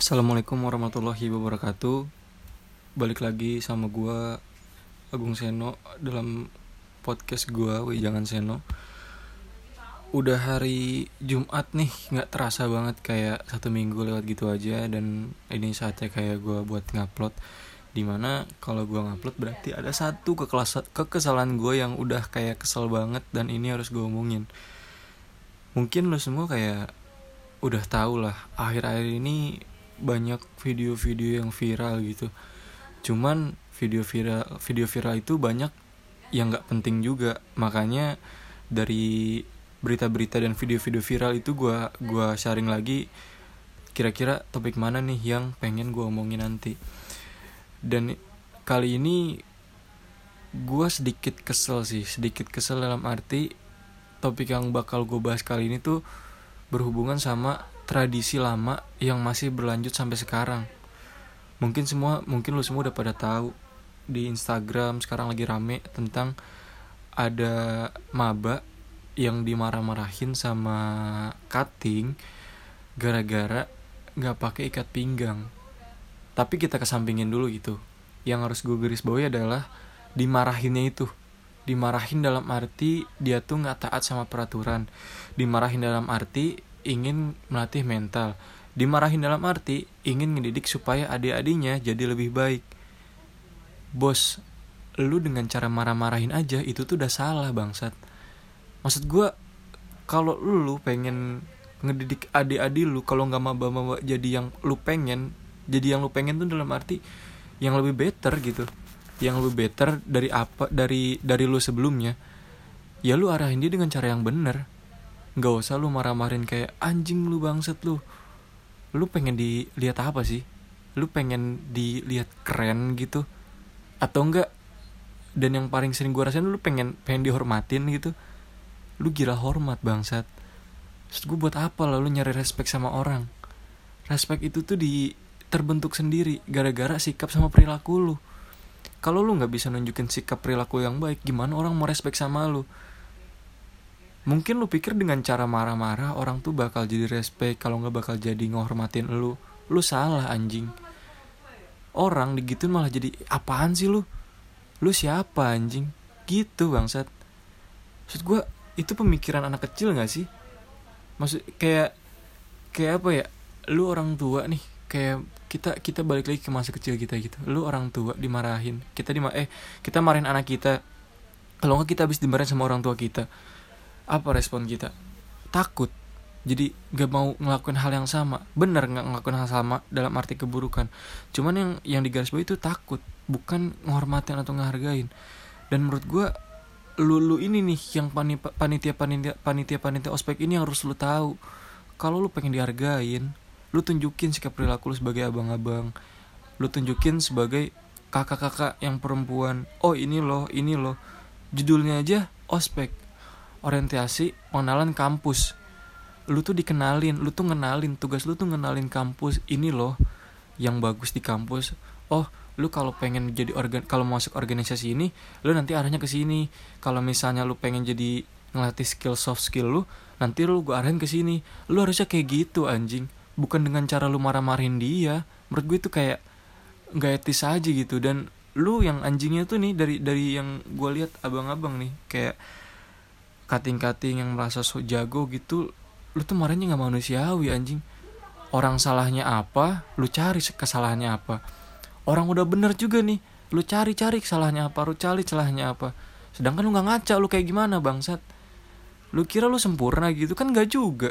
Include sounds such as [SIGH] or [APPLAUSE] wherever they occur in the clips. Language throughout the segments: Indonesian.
Assalamualaikum warahmatullahi wabarakatuh. Balik lagi sama gua Agung Seno dalam podcast Wih jangan Seno. Udah hari Jumat nih nggak terasa banget kayak satu minggu lewat gitu aja Dan ini saatnya kayak gua buat ngupload. Di mana kalau gua ngupload berarti ada satu kekesalan gue yang udah kayak kesel banget Dan ini harus gue omongin. Mungkin lo semua kayak udah tau lah akhir-akhir ini banyak video-video yang viral gitu. Cuman video viral video viral itu banyak yang nggak penting juga. Makanya dari berita-berita dan video-video viral itu gua gua sharing lagi kira-kira topik mana nih yang pengen gua omongin nanti. Dan kali ini gua sedikit kesel sih sedikit kesel dalam arti topik yang bakal gue bahas kali ini tuh berhubungan sama tradisi lama yang masih berlanjut sampai sekarang. Mungkin semua, mungkin lu semua udah pada tahu di Instagram sekarang lagi rame tentang ada maba yang dimarah-marahin sama cutting gara-gara nggak pakai ikat pinggang. Tapi kita kesampingin dulu gitu. Yang harus gue garis bawahi adalah dimarahinnya itu. Dimarahin dalam arti dia tuh nggak taat sama peraturan. Dimarahin dalam arti ingin melatih mental. Dimarahin dalam arti ingin ngedidik supaya adik-adiknya jadi lebih baik. Bos, lu dengan cara marah-marahin aja itu tuh udah salah bangsat. Maksud gue kalau lu pengen ngedidik adik-adik lu kalau nggak maba-maba jadi yang lu pengen jadi yang lu pengen tuh dalam arti yang lebih better gitu yang lebih better dari apa dari dari lu sebelumnya ya lu arahin dia dengan cara yang bener nggak usah lu marah-marahin kayak anjing lu bangset lu. Lu pengen dilihat apa sih? Lu pengen dilihat keren gitu? Atau enggak dan yang paling sering gue rasain lu pengen pengen dihormatin gitu? Lu gila hormat bangsat. Terus gue buat apa lalu nyari respect sama orang? Respect itu tuh di terbentuk sendiri gara-gara sikap sama perilaku lu. Kalau lu nggak bisa nunjukin sikap perilaku yang baik gimana orang mau respect sama lu mungkin lu pikir dengan cara marah-marah orang tuh bakal jadi respect kalau nggak bakal jadi ngehormatin lu. Lu salah anjing. Orang digituin malah jadi apaan sih lu? Lu siapa anjing? Gitu bangsat. Maksud gue itu pemikiran anak kecil nggak sih? Maksud kayak kayak apa ya? Lu orang tua nih kayak kita kita balik lagi ke masa kecil kita gitu. Lu orang tua dimarahin. Kita di eh kita marahin anak kita. Kalau nggak kita habis dimarahin sama orang tua kita apa respon kita? Takut. Jadi gak mau ngelakuin hal yang sama. Bener nggak ngelakuin hal sama dalam arti keburukan. Cuman yang yang digarisbawahi itu takut. Bukan menghormatin atau ngehargain. Dan menurut gue lu lu ini nih yang panitia panitia panitia panitia ospek ini yang harus lu tahu. Kalau lu pengen dihargain lu tunjukin sikap perilaku lu sebagai abang-abang. Lu tunjukin sebagai kakak-kakak yang perempuan. Oh ini loh ini loh. Judulnya aja ospek orientasi pengenalan kampus. Lu tuh dikenalin lu tuh ngenalin tugas lu tuh ngenalin kampus. Ini loh yang bagus di kampus. Oh lu kalau pengen jadi organ kalau masuk organisasi ini lu nanti arahnya ke sini. Kalau misalnya lu pengen jadi ngelatih skill soft skill lu nanti lu gua arahin ke sini. Lu harusnya kayak gitu anjing. Bukan dengan cara lu marah-marahin dia. Menurut gue itu kayak nggak etis aja gitu. Dan lu yang anjingnya tuh nih dari dari yang gue lihat abang-abang nih kayak kating-kating yang merasa so jago gitu lu tuh marahnya nggak manusiawi anjing. Orang salahnya apa lu cari kesalahannya apa. Orang udah bener juga nih lu cari-cari kesalahannya apa lu cari celahnya apa. Sedangkan lu nggak ngaca lu kayak gimana bangsat? Lu kira lu sempurna gitu? Kan nggak juga.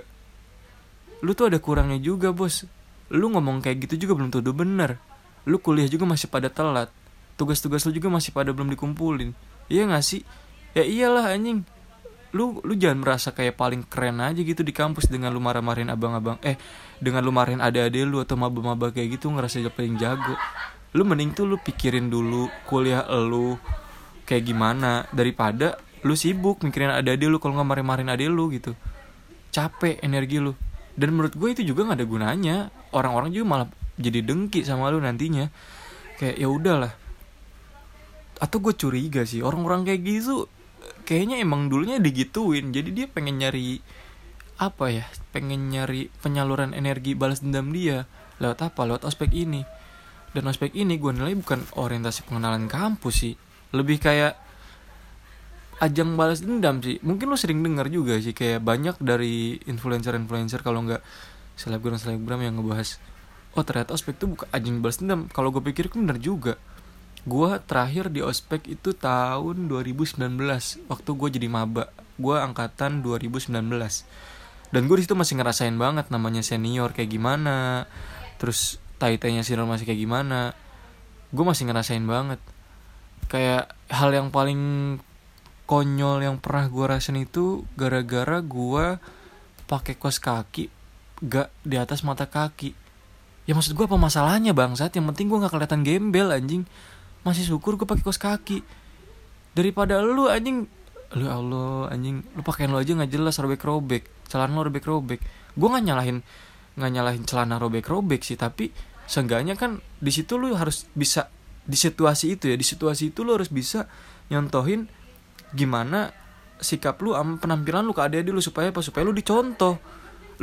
Lu tuh ada kurangnya juga bos. Lu ngomong kayak gitu juga belum tentu bener. Lu kuliah juga masih pada telat. Tugas-tugas lu juga masih pada belum dikumpulin. Iya gak sih? Ya iyalah anjing lu lu jangan merasa kayak paling keren aja gitu di kampus dengan lu marah-marahin abang-abang eh dengan lu marahin adik-adik lu atau maba-maba kayak gitu ngerasa paling jago. Lu mending tuh lu pikirin dulu kuliah lu kayak gimana daripada lu sibuk mikirin adik-adik lu kalau nggak marahin-marahin adik lu gitu. Capek energi lu. Dan menurut gue itu juga nggak ada gunanya. Orang-orang juga malah jadi dengki sama lu nantinya. Kayak ya udahlah. Atau gue curiga sih orang-orang kayak gitu kayaknya emang dulunya digituin. Jadi dia pengen nyari apa ya pengen nyari penyaluran energi balas dendam dia lewat apa? Lewat ospek ini. Dan ospek ini gue nilai bukan orientasi pengenalan kampus sih. Lebih kayak ajang balas dendam sih. Mungkin lo sering dengar juga sih kayak banyak dari influencer-influencer kalau nggak selebgram selebgram yang ngebahas oh ternyata ospek itu bukan ajang balas dendam. Kalau gue pikir bener juga gue terakhir di ospek itu tahun 2019 waktu gue jadi maba. Gue angkatan 2019 dan gue di situ masih ngerasain banget namanya senior kayak gimana terus tai-tainya senior masih kayak gimana. Gue masih ngerasain banget. Kayak hal yang paling konyol yang pernah gue rasain itu gara-gara gue pakai kos kaki gak di atas mata kaki. Ya maksud gue apa masalahnya bang saat yang penting gue nggak kelihatan gembel anjing masih syukur gue pakai kos kaki. Daripada lu anjing. Lu ya Allah anjing. Lu pakaian lu aja nggak jelas robek robek celana lu robek robek gue nggak nyalahin nggak nyalahin celana robek robek sih tapi seenggaknya kan di situ lu harus bisa di situasi itu ya di situasi itu lu harus bisa nyontohin gimana sikap lu sama penampilan lu ke adik-adik lu supaya apa? Supaya lu dicontoh.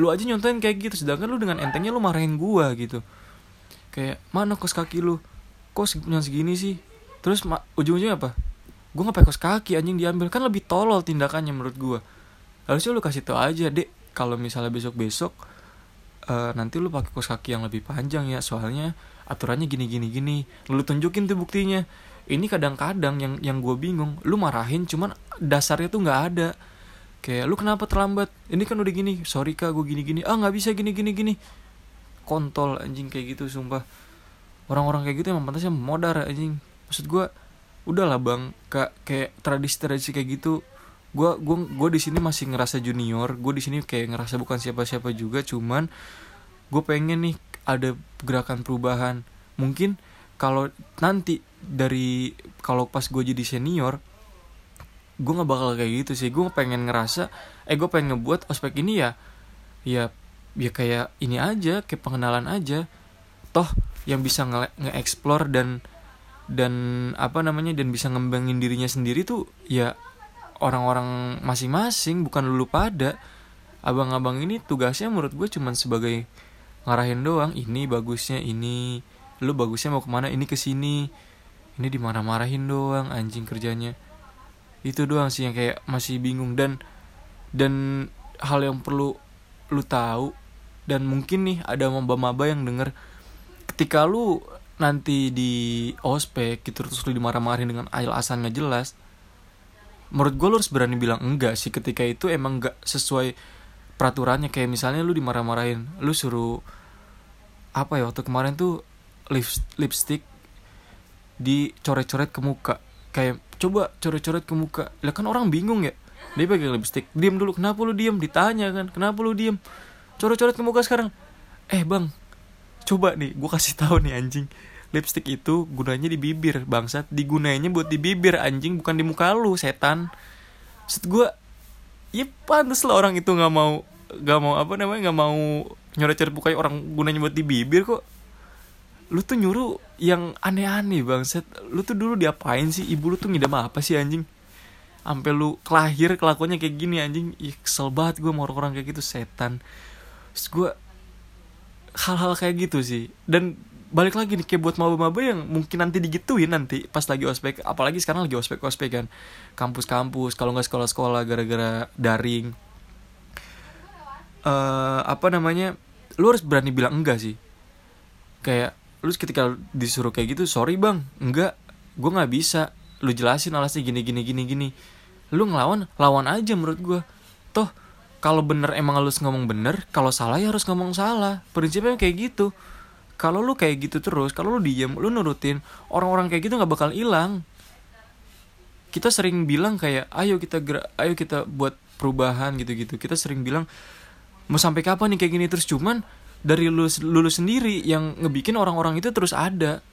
Lu aja nyontohin kayak gitu sedangkan lu dengan entengnya lu marahin gua gitu. Kayak mana kos kaki lu kos yang segini sih. Terus ujung-ujungnya apa? Gua nggak kos kaki anjing diambil. Kan lebih tolol tindakannya menurut gua. Harusnya lu kasih tau aja dek kalau misalnya besok besok uh, nanti lu pakai kos kaki yang lebih panjang ya. Soalnya aturannya gini gini. Gini lu tunjukin tuh buktinya. Ini kadang-kadang yang yang gue bingung. Lu marahin cuman dasarnya tuh nggak ada. Kayak lu kenapa terlambat? Ini kan udah gini. Sorry kak gue gini gini ah nggak bisa gini gini gini. Kontol anjing kayak gitu sumpah orang-orang kayak gitu emang pantasnya modar anjing. Maksud gue udahlah bang. Kak kayak tradisi-tradisi kayak gitu gue gue gue di sini masih ngerasa junior gue di sini kayak ngerasa bukan siapa-siapa juga cuman gue pengen nih ada gerakan perubahan. Mungkin kalau nanti dari kalau pas gue jadi senior gue nggak bakal kayak gitu sih. Gue pengen ngerasa eh gue pengen ngebuat ospek ini ya ya ya kayak ini aja kayak pengenalan aja. Toh yang bisa nge-explore dan dan apa namanya dan bisa ngembangin dirinya sendiri tuh ya orang-orang masing-masing bukan lulu pada. Abang-abang ini tugasnya menurut gue cuman sebagai ngarahin doang. Ini bagusnya ini lu bagusnya mau ke mana? Ini ke sini. Ini dimarah-marahin doang anjing kerjanya. Itu doang sih yang kayak masih bingung. Dan dan hal yang perlu lu tahu dan mungkin nih ada maba-maba yang denger ketika lu nanti di ospek gitu terus lu dimarah-marahin dengan ail asan nggak jelas menurut gue lu harus berani bilang enggak sih. Ketika itu emang nggak sesuai peraturannya. Kayak misalnya lu dimarah-marahin lu suruh apa ya waktu kemarin tuh lipstick dicoret-coret ke muka. Kayak coba coret-coret ke muka. Lah kan orang bingung ya dia pakai lipstick. Diam dulu kenapa lu diam? Ditanya kan kenapa lu diam? Coret-coret ke muka sekarang. Eh bang coba nih gue kasih tahu nih anjing. Lipstick itu gunanya di bibir bangsat. Digunainya buat di bibir anjing bukan di muka lu setan. Maksud gue ya pantas lah orang itu nggak mau nggak mau apa namanya nggak mau nyoret-nyoret muka orang gunanya buat di bibir kok. Lu tuh nyuruh yang aneh-aneh bangset lu tuh dulu diapain sih? Ibu lu tuh ngidam apa sih anjing? Sampai lu kelahir kelakuannya kayak gini anjing. Ih, kesel banget gue mau orang kayak gitu setan. Terus gue hal-hal kayak gitu sih. Dan balik lagi nih kayak buat maba-maba yang mungkin nanti digituin nanti pas lagi ospek apalagi sekarang lagi ospek ospek kan. Kampus-kampus kalau nggak sekolah-sekolah gara-gara daring. Uh, apa namanya lu harus berani bilang enggak sih? Kayak lu ketika disuruh kayak gitu sorry bang enggak gue nggak bisa. Lu jelasin alasnya gini gini gini gini. Lu ngelawan lawan aja menurut gue toh kalau bener emang harus ngomong bener kalau salah ya harus ngomong salah. Prinsipnya kayak gitu. Kalau lu kayak gitu terus kalau lu diem lu nurutin orang-orang kayak gitu nggak bakal hilang. Kita sering bilang kayak ayo kita gerak ayo kita buat perubahan gitu-gitu. Kita sering bilang mau sampai kapan nih kayak gini? Terus cuman dari lu lu sendiri yang ngebikin orang-orang itu terus ada.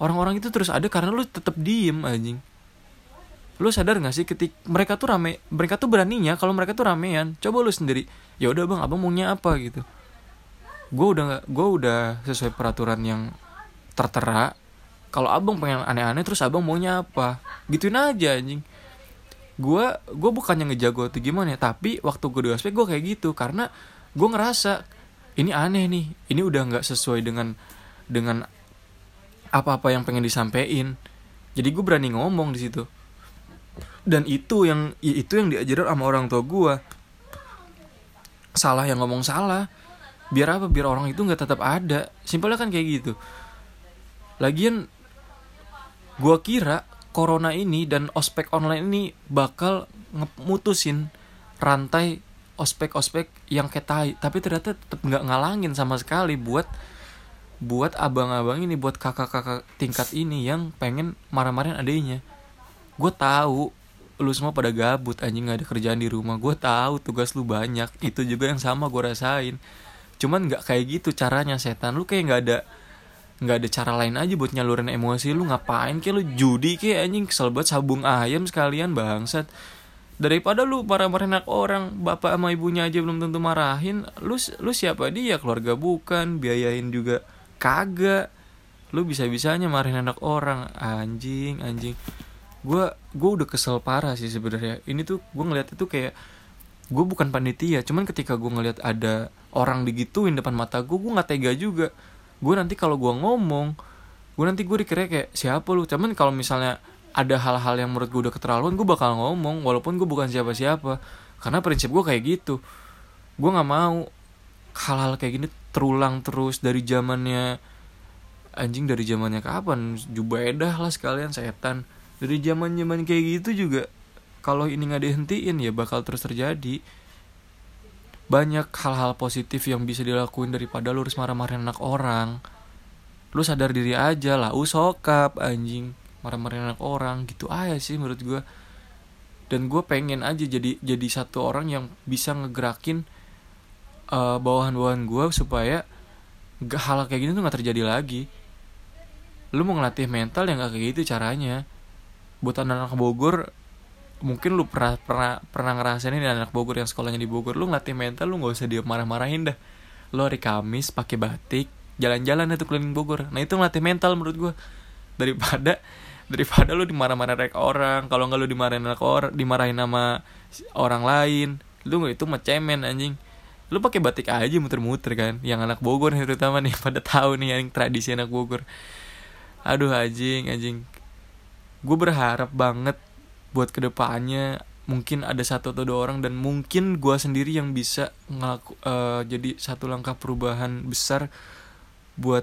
Orang-orang itu terus ada karena lu tetap diem anjing lu sadar gak sih ketik mereka tuh rame mereka tuh beraninya kalau mereka tuh ramean. Coba lu sendiri ya udah bang abang maunya apa? gitu. Gue udah gue udah sesuai peraturan yang tertera. Kalau abang pengen aneh-aneh terus abang maunya apa? Gituin aja anjing. Gue gue bukannya ngejago atau gimana ya tapi waktu gue di ospek gue kayak gitu karena gue ngerasa ini aneh nih ini udah nggak sesuai dengan dengan apa-apa yang pengen disampaikan. Jadi gue berani ngomong di situ dan itu yang ya itu yang diajarin sama orang tua gue salah yang ngomong salah. Biar apa? Biar orang itu nggak tetap ada. Simpelnya kan kayak gitu. Lagian gue kira corona ini dan ospek online ini bakal ngemutusin rantai ospek-ospek yang kayak tai. Tapi ternyata tetap nggak ngalangin sama sekali buat buat abang-abang ini buat kakak-kakak tingkat ini yang pengen marah-marahin adanya gue tahu lu semua pada gabut anjing nggak ada kerjaan di rumah. Gue tahu tugas lu banyak. Itu juga yang sama gue rasain. Cuman nggak kayak gitu caranya setan. Lu kayak nggak ada nggak ada cara lain aja buat nyalurin emosi lu. Ngapain kayak lu judi kayak anjing kesel banget sabung ayam sekalian bangsat. Daripada lu marah-marahin anak orang bapak sama ibunya aja belum tentu marahin lu lu siapa dia? Keluarga bukan biayain juga kagak. Lu bisa bisanya marahin anak orang. Anjing anjing gue gue udah kesel parah sih sebenarnya. Ini tuh gue ngeliat itu kayak gue bukan panitia cuman ketika gue ngeliat ada orang digituin depan mata gue gue nggak tega juga. Gue nanti kalau gue ngomong gue nanti gue dikira kayak siapa lu? Cuman kalau misalnya ada hal-hal yang menurut gue udah keterlaluan gue bakal ngomong walaupun gue bukan siapa-siapa. Karena prinsip gue kayak gitu. Gue nggak mau hal-hal kayak gini terulang terus dari zamannya anjing dari zamannya kapan? Jubedah lah sekalian setan dari zaman zaman kayak gitu juga kalau ini nggak dihentiin ya bakal terus terjadi. Banyak hal-hal positif yang bisa dilakuin daripada lu harus marah-marahin anak orang. Lu sadar diri aja lah usokap anjing marah-marahin anak orang gitu aja sih menurut gue dan gue pengen aja jadi jadi satu orang yang bisa ngegerakin uh, bawahan-bawahan gue supaya hal kayak gini tuh nggak terjadi lagi. Lu mau ngelatih mental yang gak kayak gitu caranya buat anak-anak Bogor mungkin lu pernah pernah pernah ngerasain ini anak Bogor yang sekolahnya di Bogor. Lu ngelatih mental lu nggak usah dia marah-marahin dah. Lu hari Kamis pakai batik jalan-jalan itu keliling Bogor. Nah itu ngelatih mental menurut gue daripada daripada lu dimarah-marahin orang kalau nggak lu dimarahin anak orang dimarahin sama orang lain. Lu nggak itu macemen anjing. Lu pakai batik aja muter-muter kan yang anak Bogor nih terutama nih [LAUGHS] pada tahu nih yang tradisi anak Bogor. Aduh anjing anjing gue berharap banget buat ke depannya mungkin ada satu atau dua orang dan mungkin gue sendiri yang bisa ngelaku uh, jadi satu langkah perubahan besar buat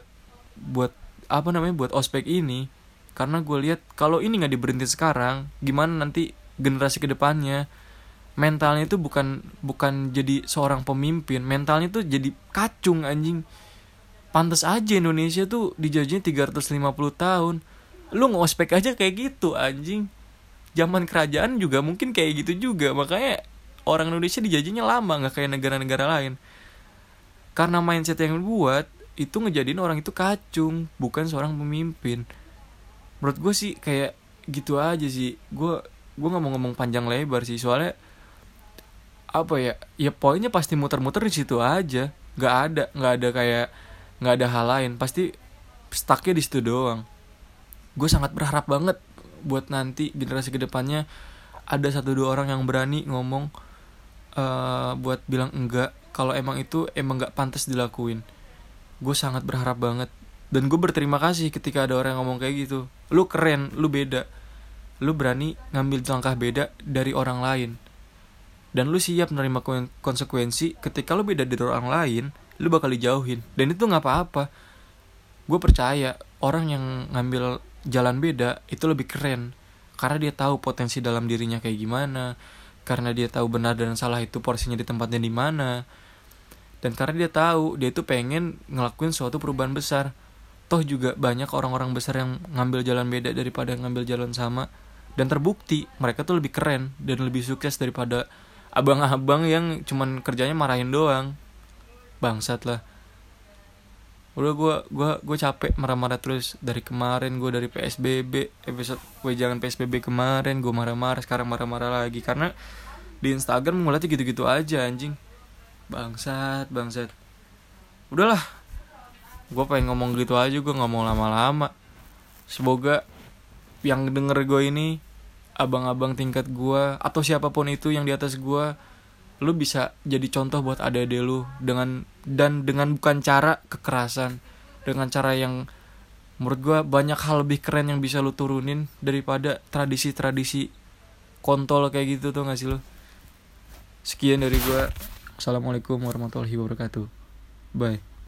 buat apa namanya buat ospek ini. Karena gue lihat kalau ini nggak diberhenti sekarang gimana nanti generasi ke depannya? Mentalnya itu bukan bukan jadi seorang pemimpin mentalnya tuh jadi kacung anjing. Pantas aja Indonesia tuh dijajahnya 350 tahun lu ngospek aja kayak gitu anjing. Zaman kerajaan juga mungkin kayak gitu juga. Makanya orang Indonesia dijajahnya lama nggak kayak negara-negara lain. Karena mindset yang buat itu ngejadiin orang itu kacung bukan seorang pemimpin. Menurut gue sih kayak gitu aja sih. Gue gue nggak mau ngomong panjang lebar sih. Soalnya apa ya ya poinnya pasti muter-muter di situ aja. Nggak ada nggak ada kayak nggak ada hal lain. Pasti stucknya di situ doang gue sangat berharap banget buat nanti generasi ke depannya ada satu dua orang yang berani ngomong uh, buat bilang enggak kalau emang itu emang nggak pantas dilakuin. Gue sangat berharap banget. Dan gue berterima kasih ketika ada orang yang ngomong kayak gitu. Lu keren lu beda. Lu berani ngambil langkah beda dari orang lain. Dan lu siap menerima konsekuensi ketika lu beda dari orang lain lu bakal dijauhin. Dan itu nggak apa-apa. Gue percaya orang yang ngambil jalan beda itu lebih keren. Karena dia tahu potensi dalam dirinya kayak gimana. Karena dia tahu benar dan salah itu porsinya di tempatnya di mana. Dan karena dia tahu dia itu pengen ngelakuin suatu perubahan besar. Toh juga banyak orang-orang besar yang ngambil jalan beda daripada ngambil jalan sama. Dan terbukti mereka tuh lebih keren dan lebih sukses daripada abang-abang yang cuman kerjanya marahin doang. Bangsat lah udah gue gua gue capek marah-marah terus. Dari kemarin gue dari psbb episode gue jangan psbb kemarin gue marah-marah sekarang marah-marah lagi. Karena di instagram ngeliatnya gitu-gitu aja anjing. Bangsat bangsat. Udahlah. Gue pengen ngomong gitu aja gue nggak mau lama-lama. Semoga yang denger gue ini abang-abang tingkat gue atau siapa pun itu yang di atas gue lu bisa jadi contoh buat adik-adik lu dengan dan dengan bukan cara kekerasan dengan cara yang menurut gue banyak hal lebih keren yang bisa lu turunin daripada tradisi-tradisi kontol kayak gitu tuh gak sih lu? Sekian dari gue assalamualaikum warahmatullahi wabarakatuh. Bye